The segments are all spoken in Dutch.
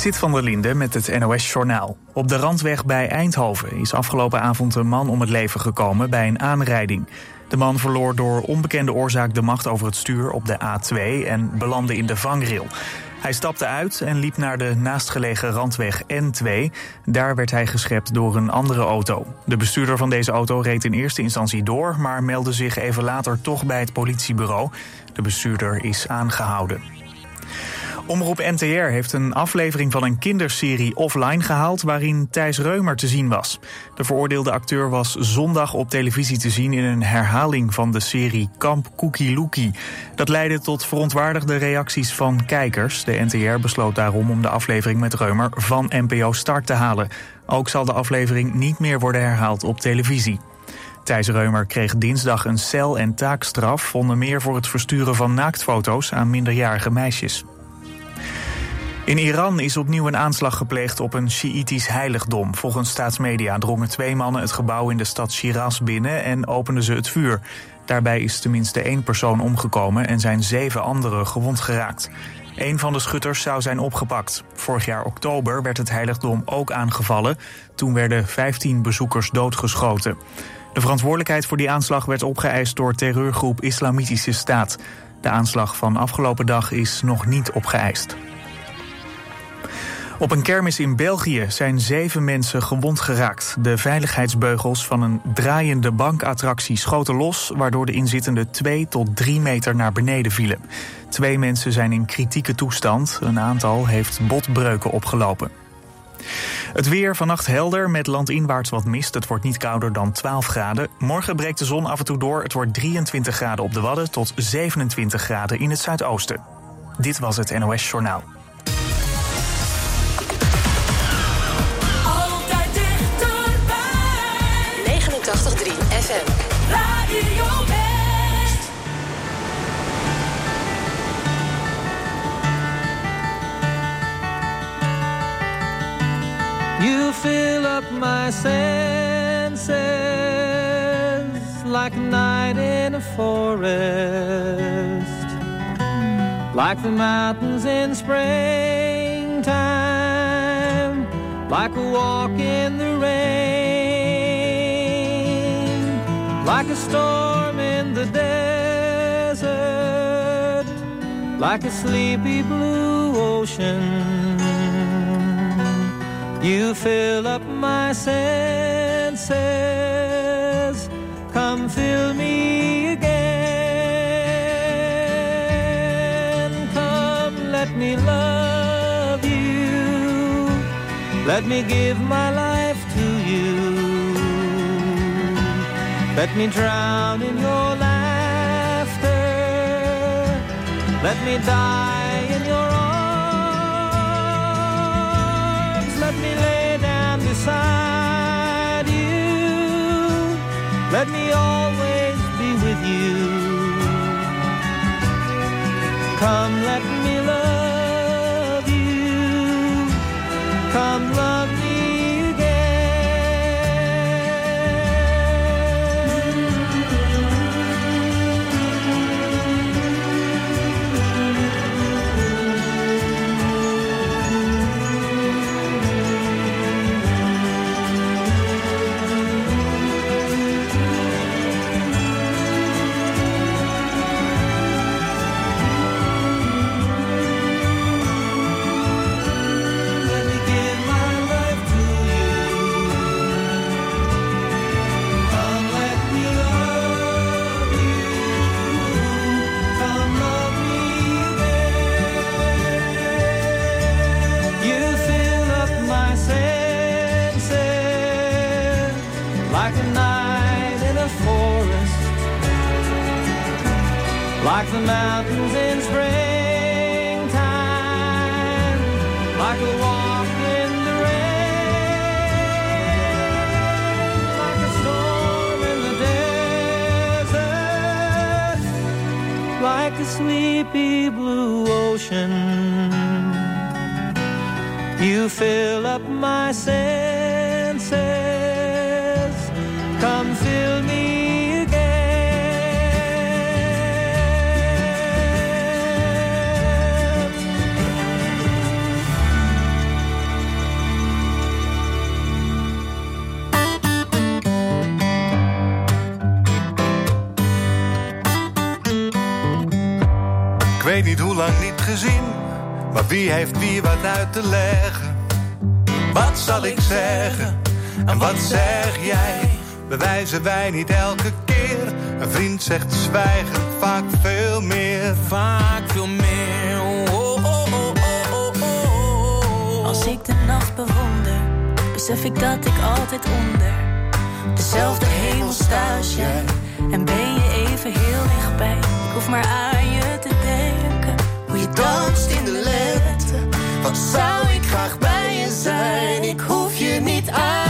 Zit van der Linde met het NOS-journaal. Op de randweg bij Eindhoven is afgelopen avond een man om het leven gekomen bij een aanrijding. De man verloor door onbekende oorzaak de macht over het stuur op de A2 en belandde in de vangrail. Hij stapte uit en liep naar de naastgelegen randweg N2. Daar werd hij geschept door een andere auto. De bestuurder van deze auto reed in eerste instantie door, maar meldde zich even later toch bij het politiebureau. De bestuurder is aangehouden. Omroep NTR heeft een aflevering van een kinderserie offline gehaald waarin Thijs Reumer te zien was. De veroordeelde acteur was zondag op televisie te zien in een herhaling van de serie Kamp Cookie Lookie. Dat leidde tot verontwaardigde reacties van kijkers. De NTR besloot daarom om de aflevering met Reumer van NPO Start te halen. Ook zal de aflevering niet meer worden herhaald op televisie. Thijs Reumer kreeg dinsdag een cel- en taakstraf, onder meer voor het versturen van naaktfoto's aan minderjarige meisjes. In Iran is opnieuw een aanslag gepleegd op een Sjiïtisch heiligdom. Volgens staatsmedia drongen twee mannen het gebouw in de stad Shiraz binnen en openden ze het vuur. Daarbij is tenminste één persoon omgekomen en zijn zeven anderen gewond geraakt. Een van de schutters zou zijn opgepakt. Vorig jaar oktober werd het heiligdom ook aangevallen. Toen werden 15 bezoekers doodgeschoten. De verantwoordelijkheid voor die aanslag werd opgeëist door terreurgroep Islamitische Staat. De aanslag van afgelopen dag is nog niet opgeëist. Op een kermis in België zijn zeven mensen gewond geraakt. De veiligheidsbeugels van een draaiende bankattractie schoten los, waardoor de inzittenden twee tot drie meter naar beneden vielen. Twee mensen zijn in kritieke toestand. Een aantal heeft botbreuken opgelopen. Het weer vannacht helder met landinwaarts wat mist. Het wordt niet kouder dan 12 graden. Morgen breekt de zon af en toe door. Het wordt 23 graden op de Wadden tot 27 graden in het zuidoosten. Dit was het NOS Journaal. You fill up my senses like a night in a forest, like the mountains in springtime, like a walk in the rain, like a storm in the desert, like a sleepy blue ocean. You fill up my senses. Come fill me again. Come, let me love you. Let me give my life to you. Let me drown in your laughter. Let me die in your arms. Let me lay down beside you. Let me always be with you. Come, let me wie heeft wie wat uit te leggen? Wat zal ik zeggen en wat zeg jij? Bewijzen wij niet elke keer? Een vriend zegt zwijgen vaak veel meer. Vaak veel meer. Oh, oh, oh, oh, oh, oh. Als ik de nacht bewonder, besef ik dat ik altijd onder dezelfde hemel sta als jij. En ben je even heel dichtbij. Ik hoef maar aan zou ik graag bij je zijn? Ik hoef je niet uit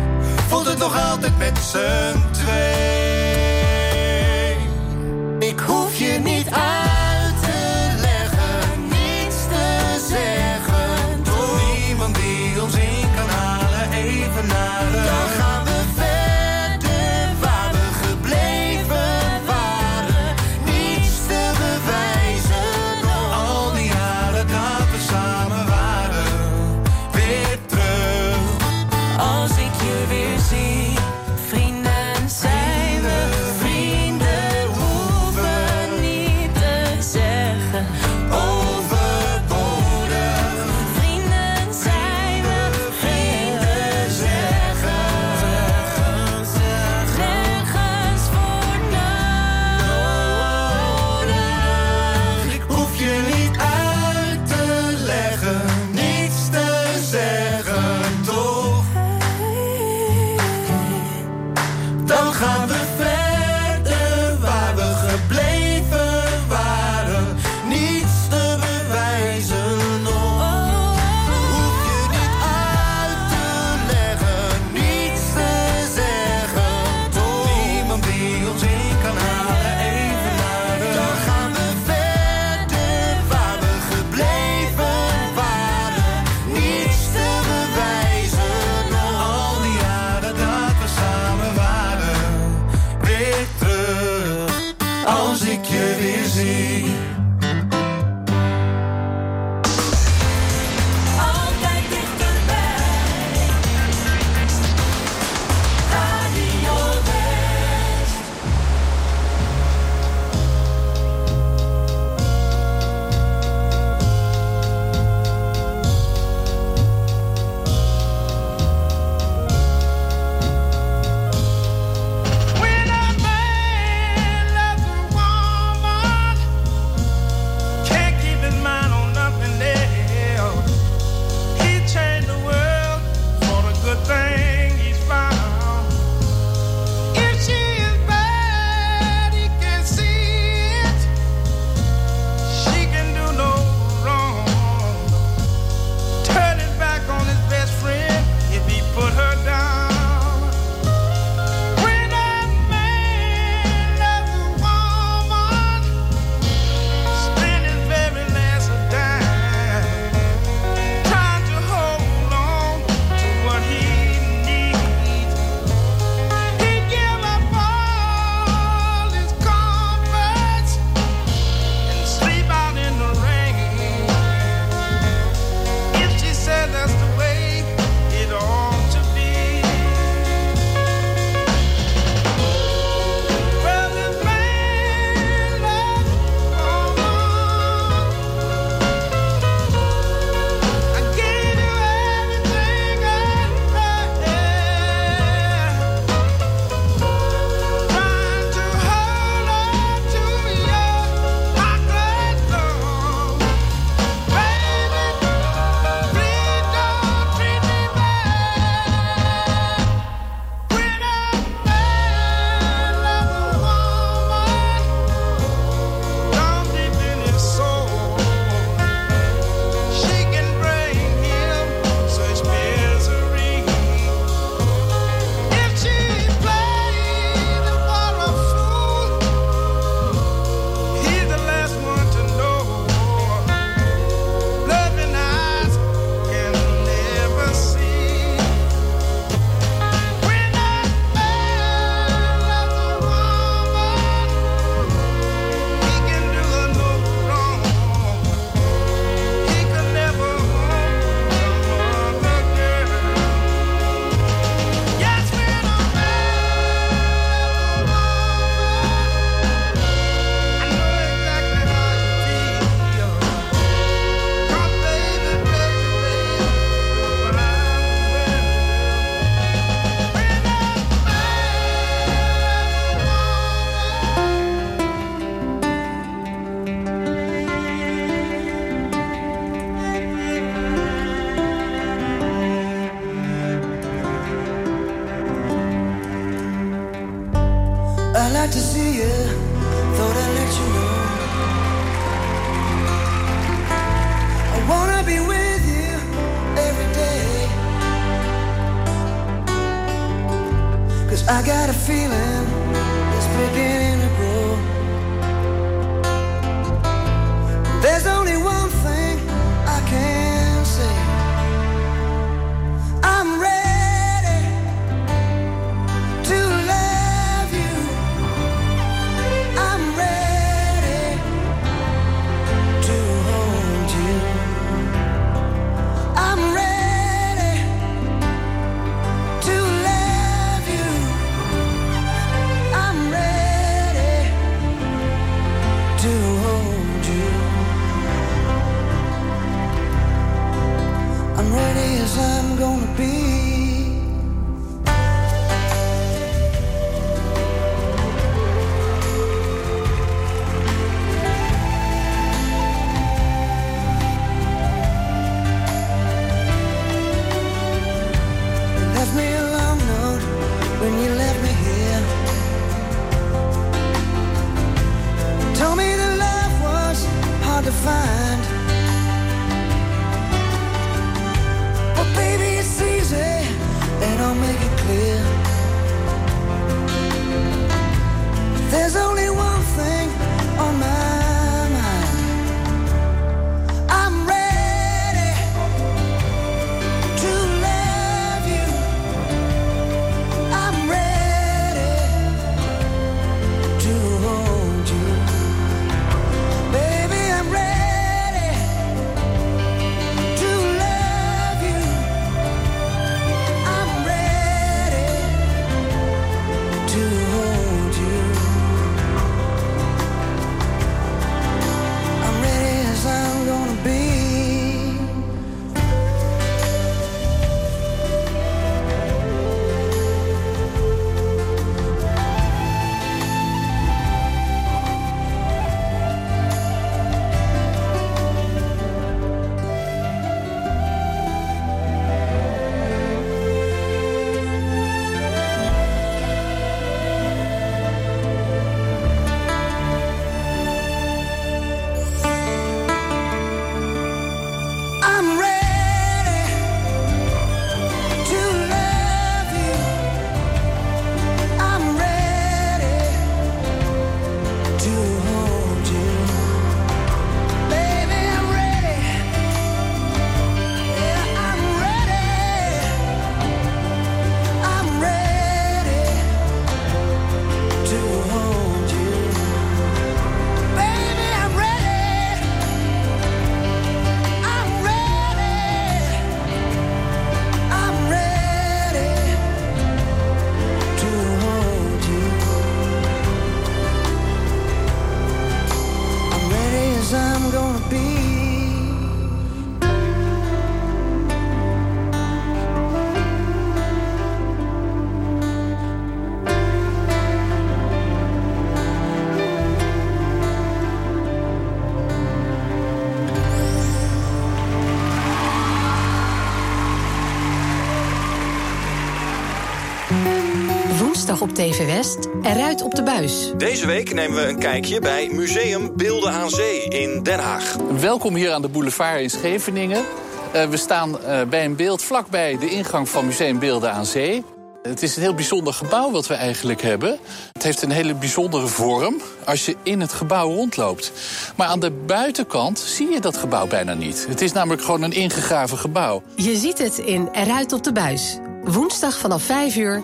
voelt het nog altijd met z'n twee. Ik hoef je niet op TV West en Ruit op de Buis. Deze week nemen we een kijkje bij Museum Beelden aan Zee in Den Haag. Welkom hier aan de boulevard in Scheveningen. Eh, we staan eh, bij een beeld vlakbij de ingang van Museum Beelden aan Zee. Het is een heel bijzonder gebouw wat we eigenlijk hebben. Het heeft een hele bijzondere vorm als je in het gebouw rondloopt. Maar aan de buitenkant zie je dat gebouw bijna niet. Het is namelijk gewoon een ingegraven gebouw. Je ziet het in Eruit op de Buis. Woensdag vanaf 5 uur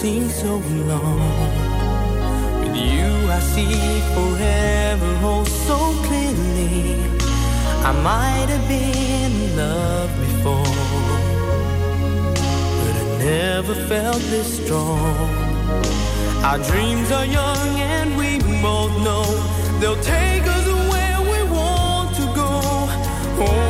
Seem so long. With you, I see forever oh so clearly. I might have been in love before, but I never felt this strong. Our dreams are young, and we both know they'll take us where we want to go. Oh,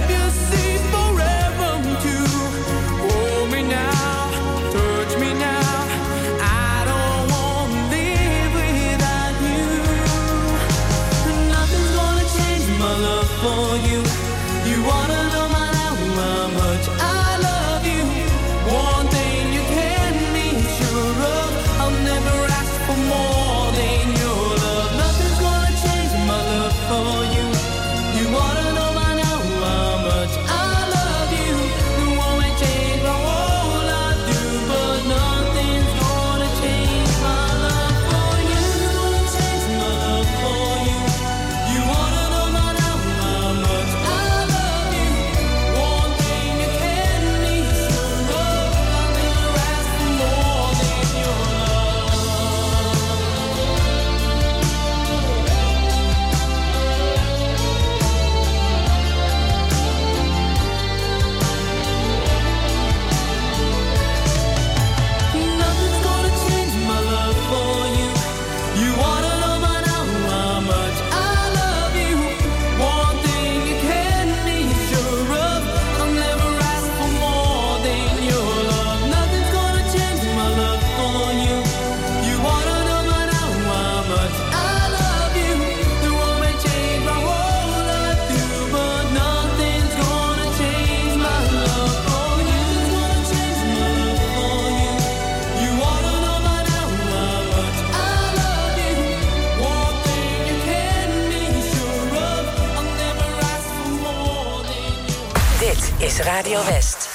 Radio West.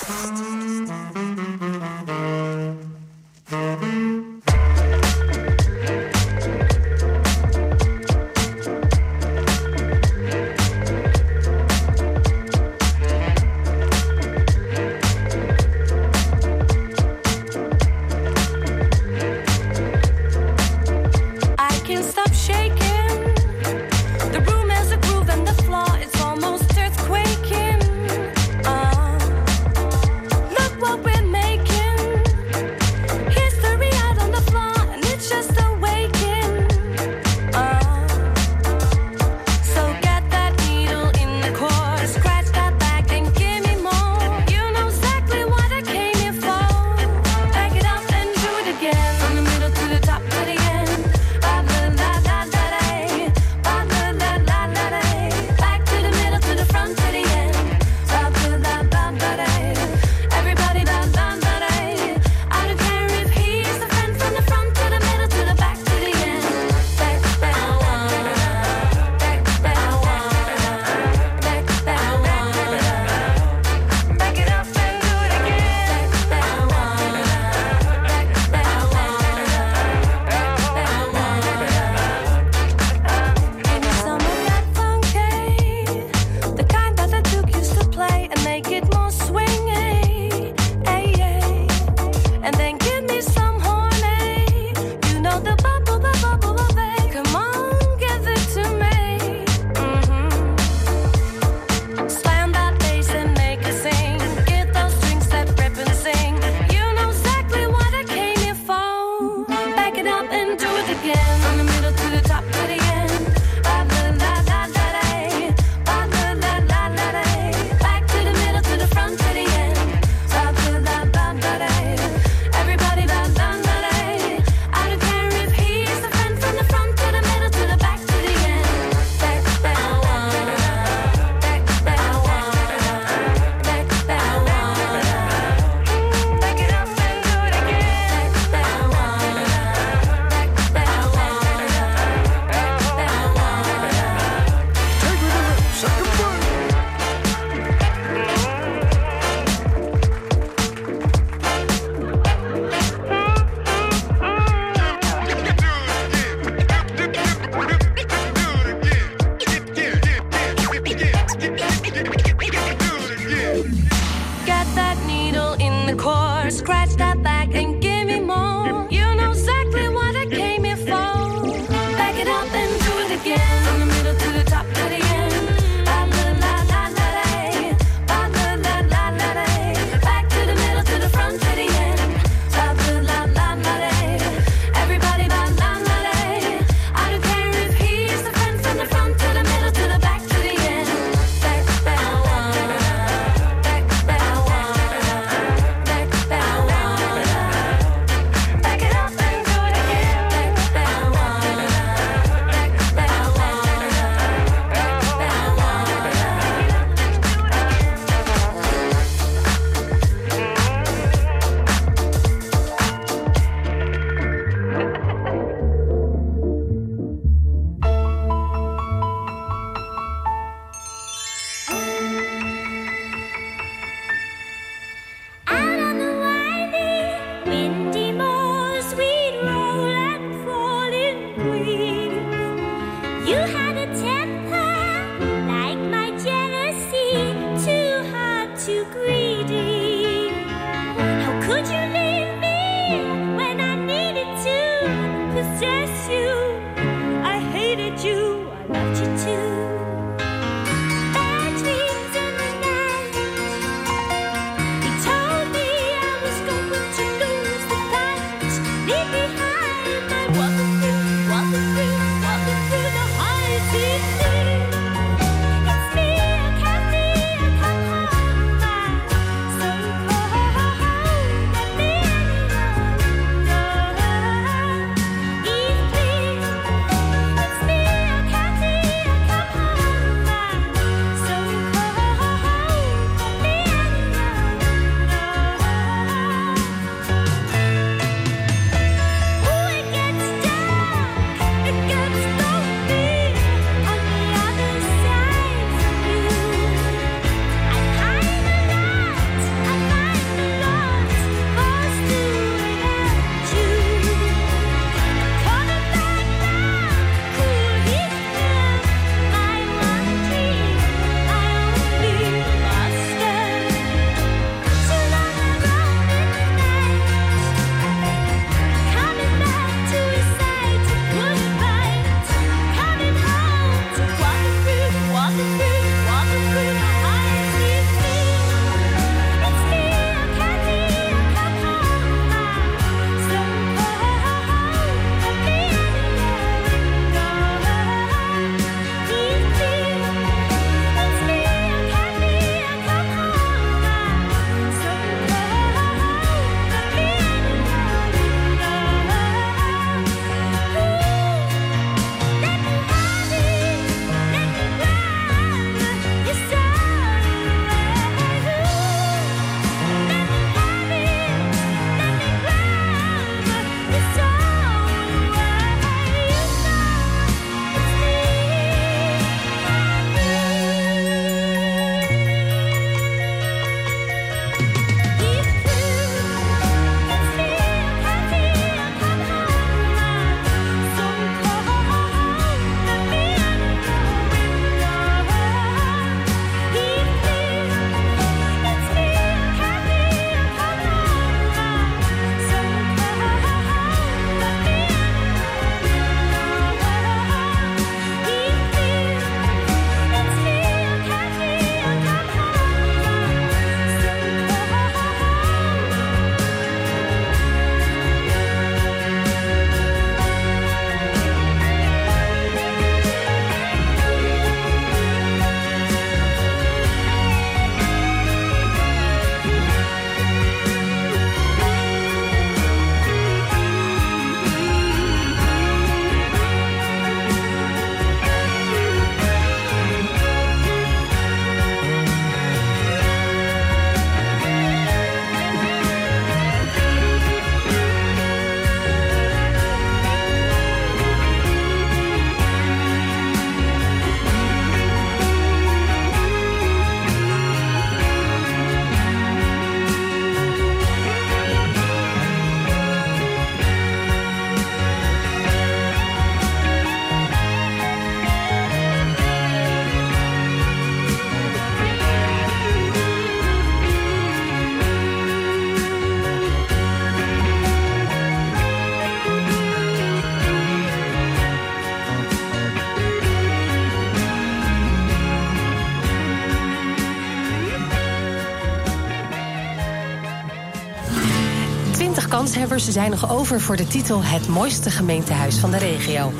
20 kanshebbers zijn nog over voor de titel Het mooiste gemeentehuis van de regio.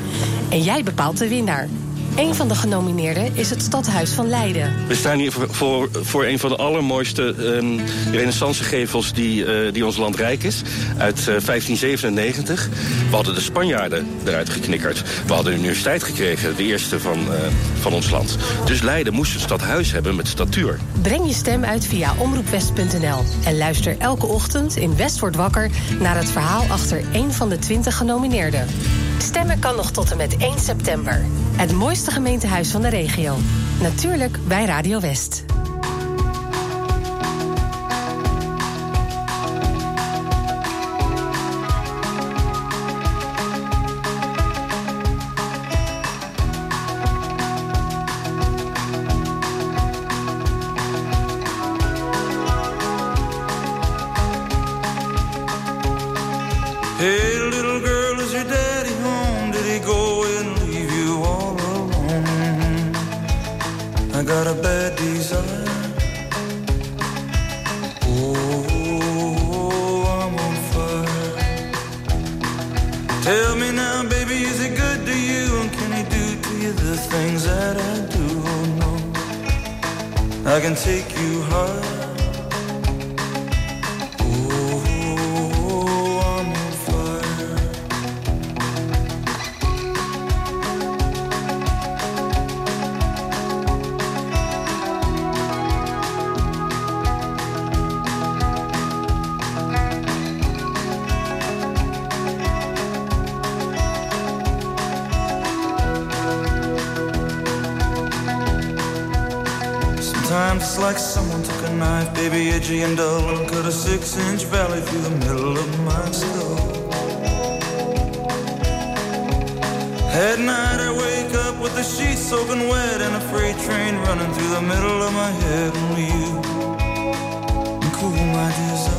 En jij bepaalt de winnaar. Een van de genomineerden is het Stadhuis van Leiden. We staan hier voor, voor, voor een van de allermooiste um, renaissancegevels die, uh, die ons land rijk is. Uit uh, 1597. We hadden de Spanjaarden eruit geknikkerd. We hadden de universiteit gekregen, de eerste van, uh, van ons land. Dus Leiden moest een stadhuis hebben met statuur. Breng je stem uit via omroepwest.nl. En luister elke ochtend in West wordt wakker... naar het verhaal achter een van de 20 genomineerden. Stemmen kan nog tot en met 1 september. Het mooiste gemeentehuis van de regio. Natuurlijk bij Radio West. Got a bad desire. Oh, I'm on fire. Tell me now, baby, is he good to you? And can he do to you the things that I do? Oh, no. I can take you high. Baby, edgy and dull, and cut a six-inch valley through the middle of my skull. At night I wake up with the sheets soaking wet and a freight train running through the middle of my head. Only you can cool my desire.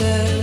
said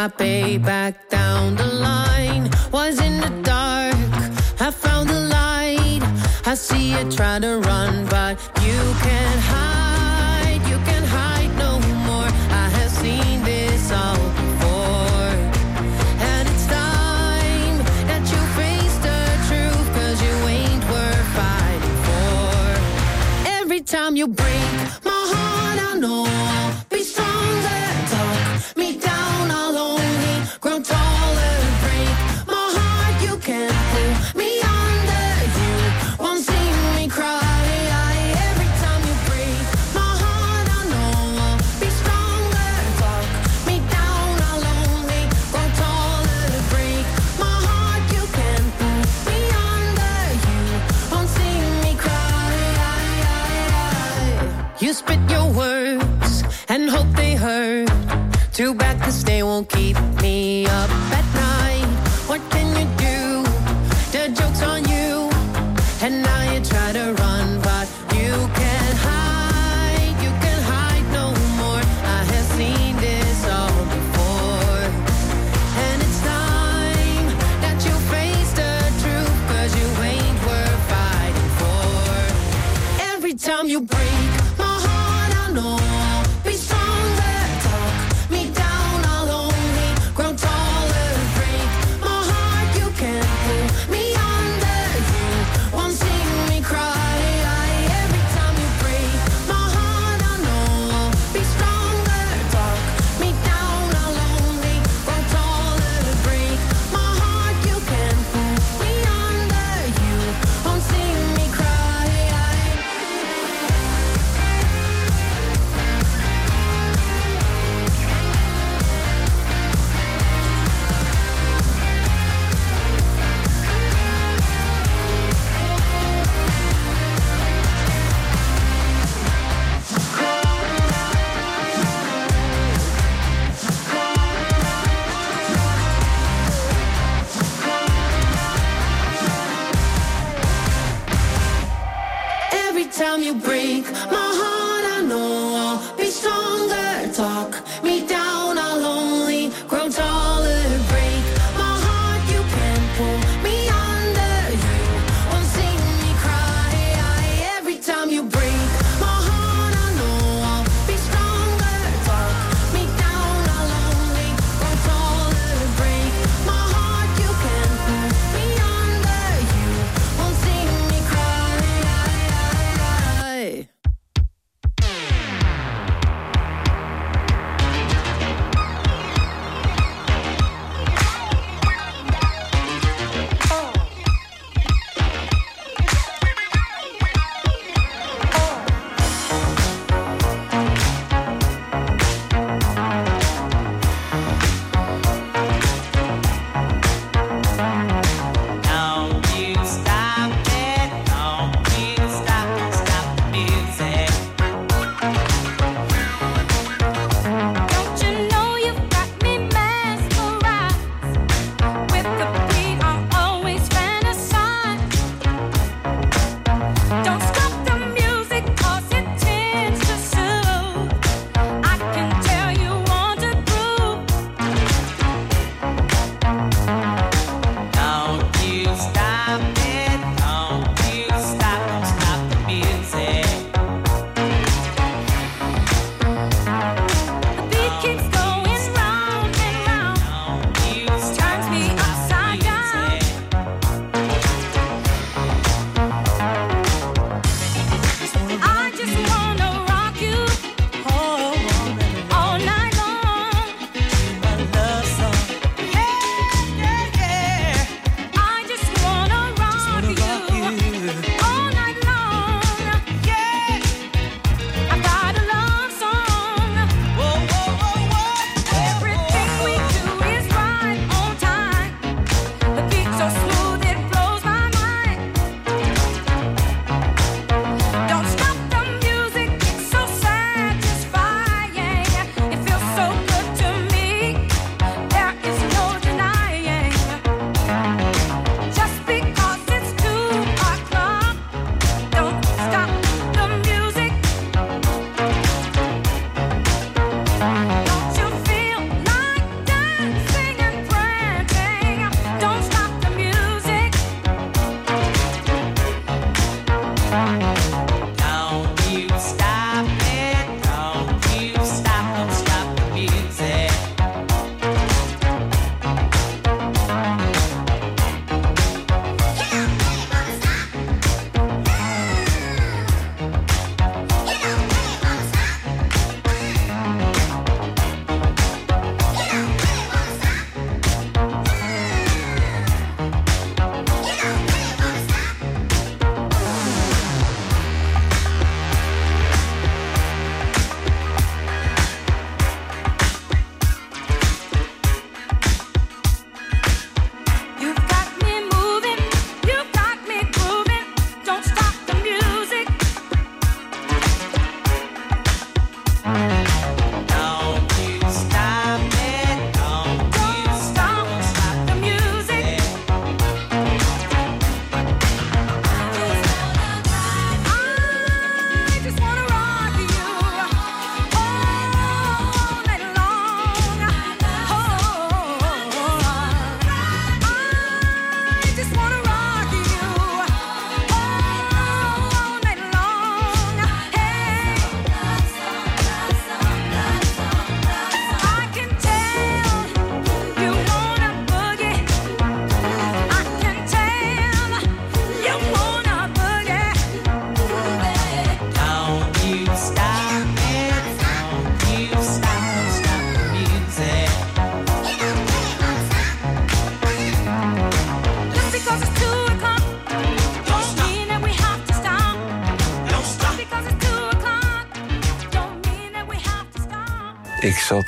my way back down the line. Was in the dark, I found the light. I see you try to run, but you can't hide. You can't hide no more. I have seen this all. before, and it's time that you face the truth every time you bring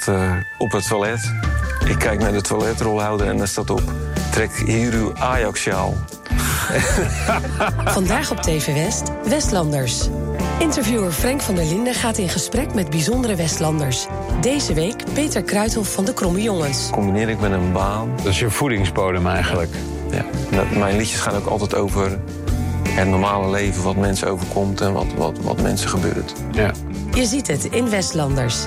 Eh, op het toilet. Ik kijk naar de toiletrolhouder en daar staat op... trek hier uw Ajax-sjaal. Vandaag op TV West, Westlanders. Interviewer Frank van der Linden gaat in gesprek met bijzondere Westlanders. Deze week Peter Kruithof van de Kromme Jongens. Combineer ik met een baan. Dat is je voedingsbodem eigenlijk. Ja. Mijn liedjes gaan ook altijd over het normale leven, wat mensen overkomt en wat, wat, wat mensen gebeurt. Ja. Je ziet het in Westlanders.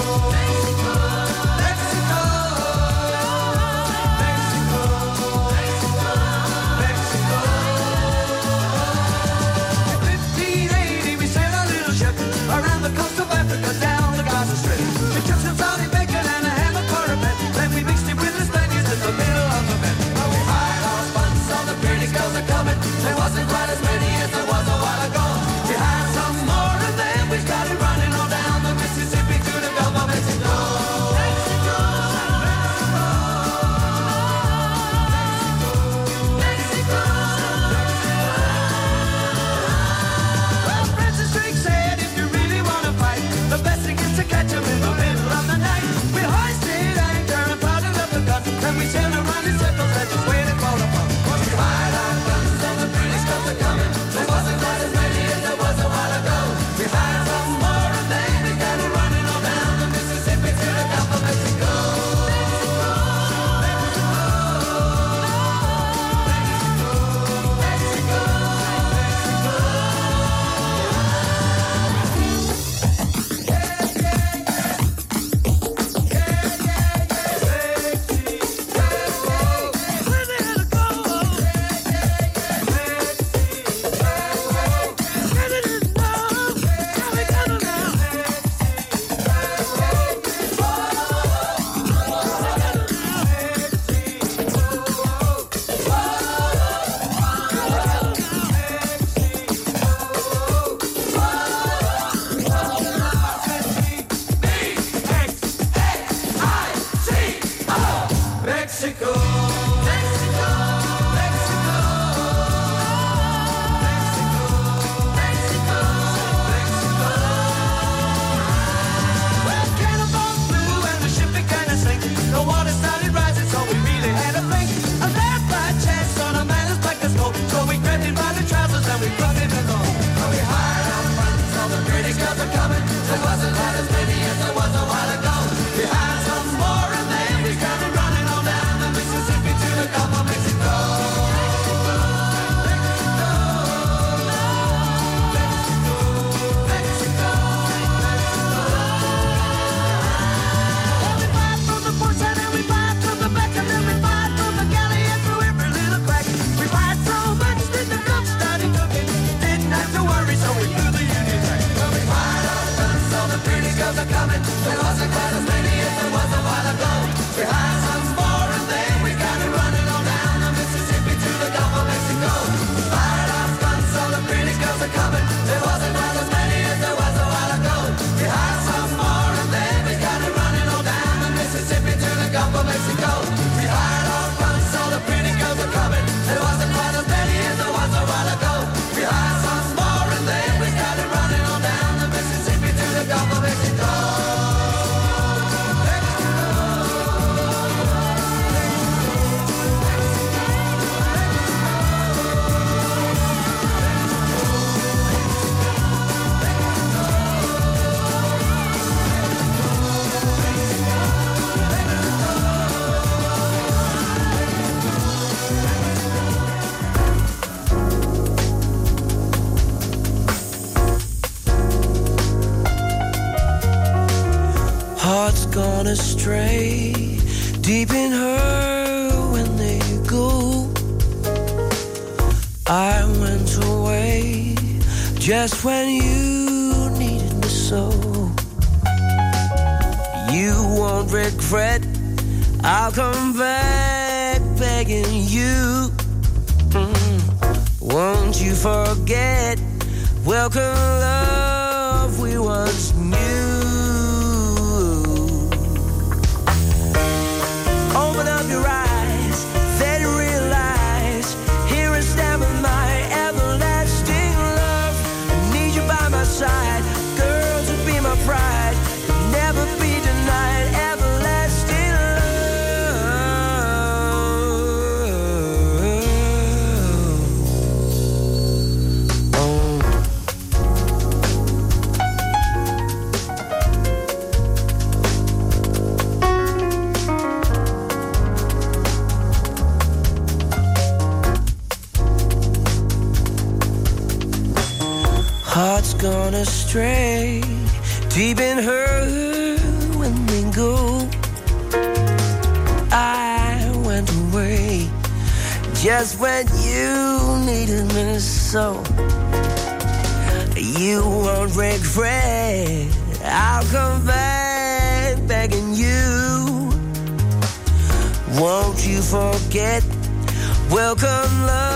I went away just when you needed me so. You won't regret, I'll come back begging you. Mm. Won't you forget? Welcome, love. Astray. Deep in her when we go. I went away just when you needed me so. You won't regret. I'll come back begging you. Won't you forget? Welcome, love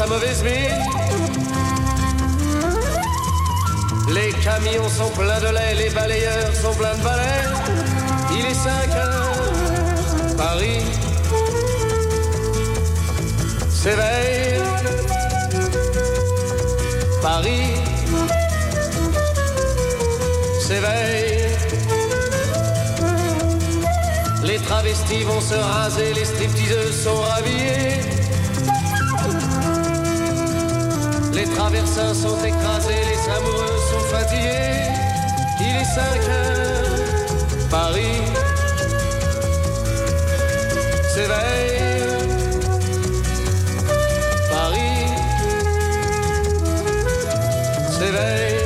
sa mauvaise mine. S'éveille. Paris s'éveille.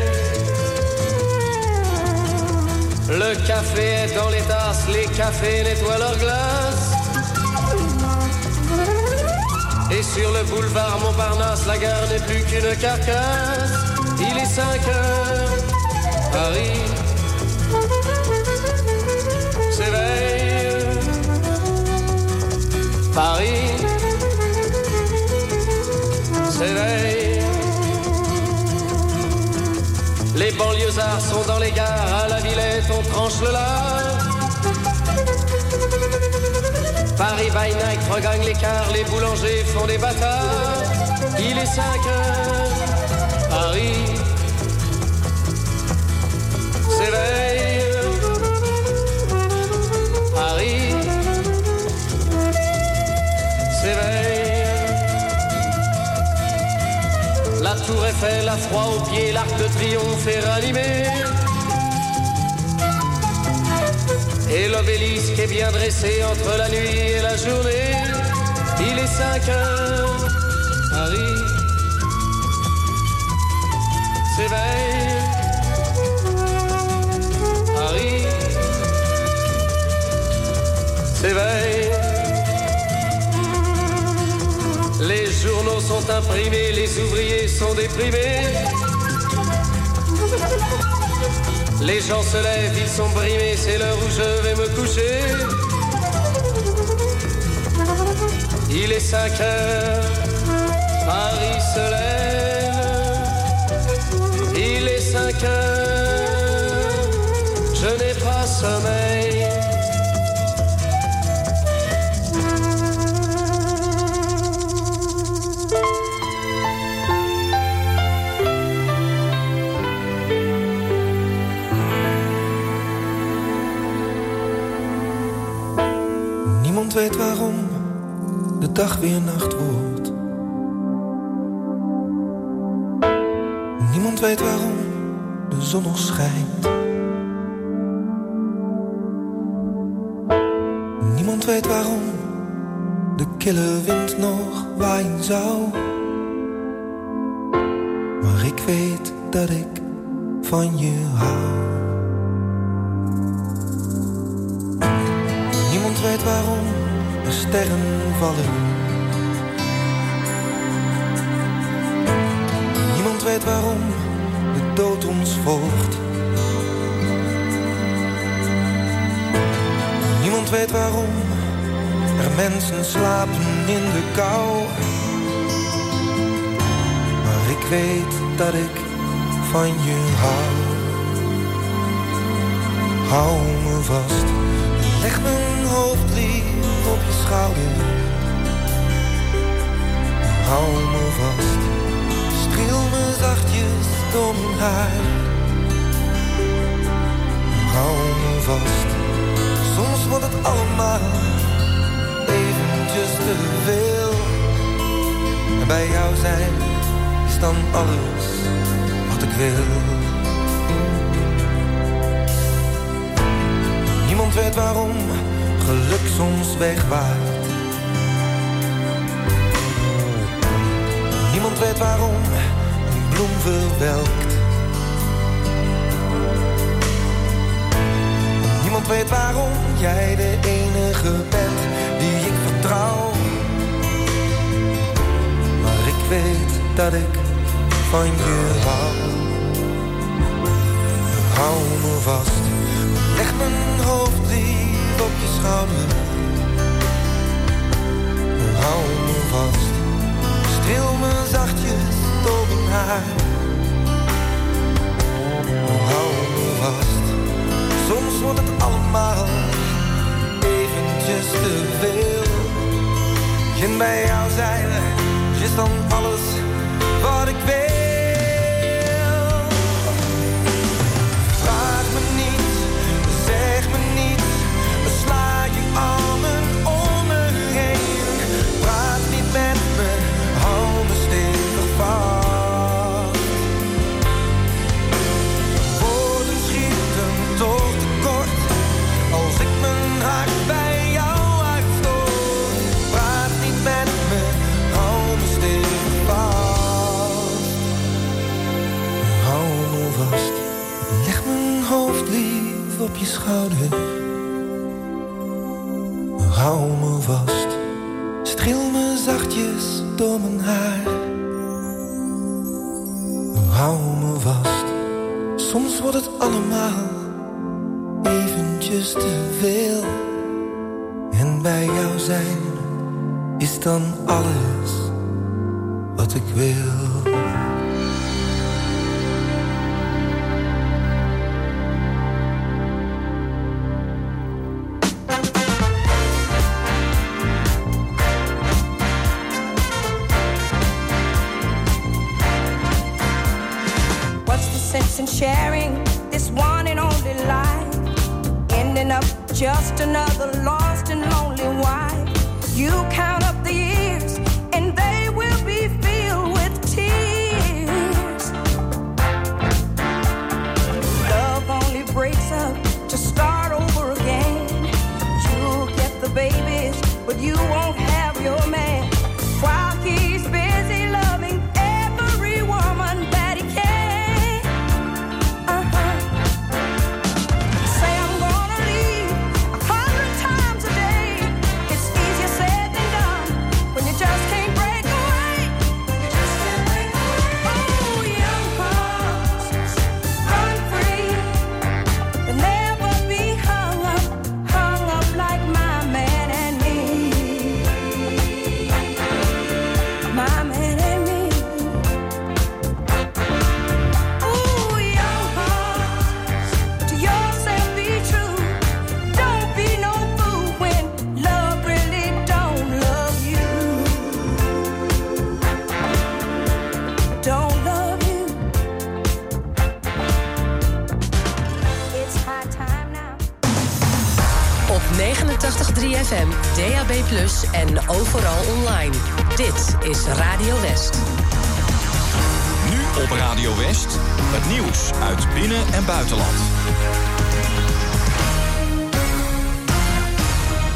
Le café est dans les tasses, les cafés nettoient leurs glaces. Et sur le boulevard Montparnasse, la gare n'est plus qu'une carcasse. Il est 5 heures, Paris Paris s'éveille. Les banlieusards sont dans les gares, à la Villette on tranche le lard. Paris by night regagne l'écart, les boulangers font des bâtards. Il est 5 heures, Paris s'éveille. Tour Eiffel a froid aux pieds, l'arc de triomphe est ranimé. Et l'obélisque est bien dressé entre la nuit et la journée. Il est 5 heures, Paris s'éveille. Paris s'éveille. Journaux sont imprimés, les ouvriers sont déprimés. Les gens se lèvent, ils sont brimés, c'est l'heure où je vais me coucher. Il est 5 heures, Paris se lève. Il est 5 heures, je n'ai pas sommeil. Zon nog schijnt. Weet dat ik van je hou. Hou me vast, leg mijn hoofd lief op je schouder. Hou me vast, streel me zachtjes door mijn haar. Hou me vast, soms wordt het allemaal eventjes te veel. Bij jou zijn dan alles wat ik wil. Niemand weet waarom geluk soms wegwaait. Niemand weet waarom een bloem verwelkt. Niemand weet waarom jij de enige bent die ik vertrouw. Maar ik weet dat ik van je hou. Hou me vast, leg mijn hoofd lief op je schouder. Hou me vast, streel me zachtjes door mijn haar. Hou me vast, soms wordt het allemaal eventjes te veel. En bij jou zijn is dan alles wat ik wil. Schouder. Hou me vast, streel me zachtjes door mijn haar. Hou me vast, soms wordt het allemaal eventjes te veel. En bij jou zijn is dan alles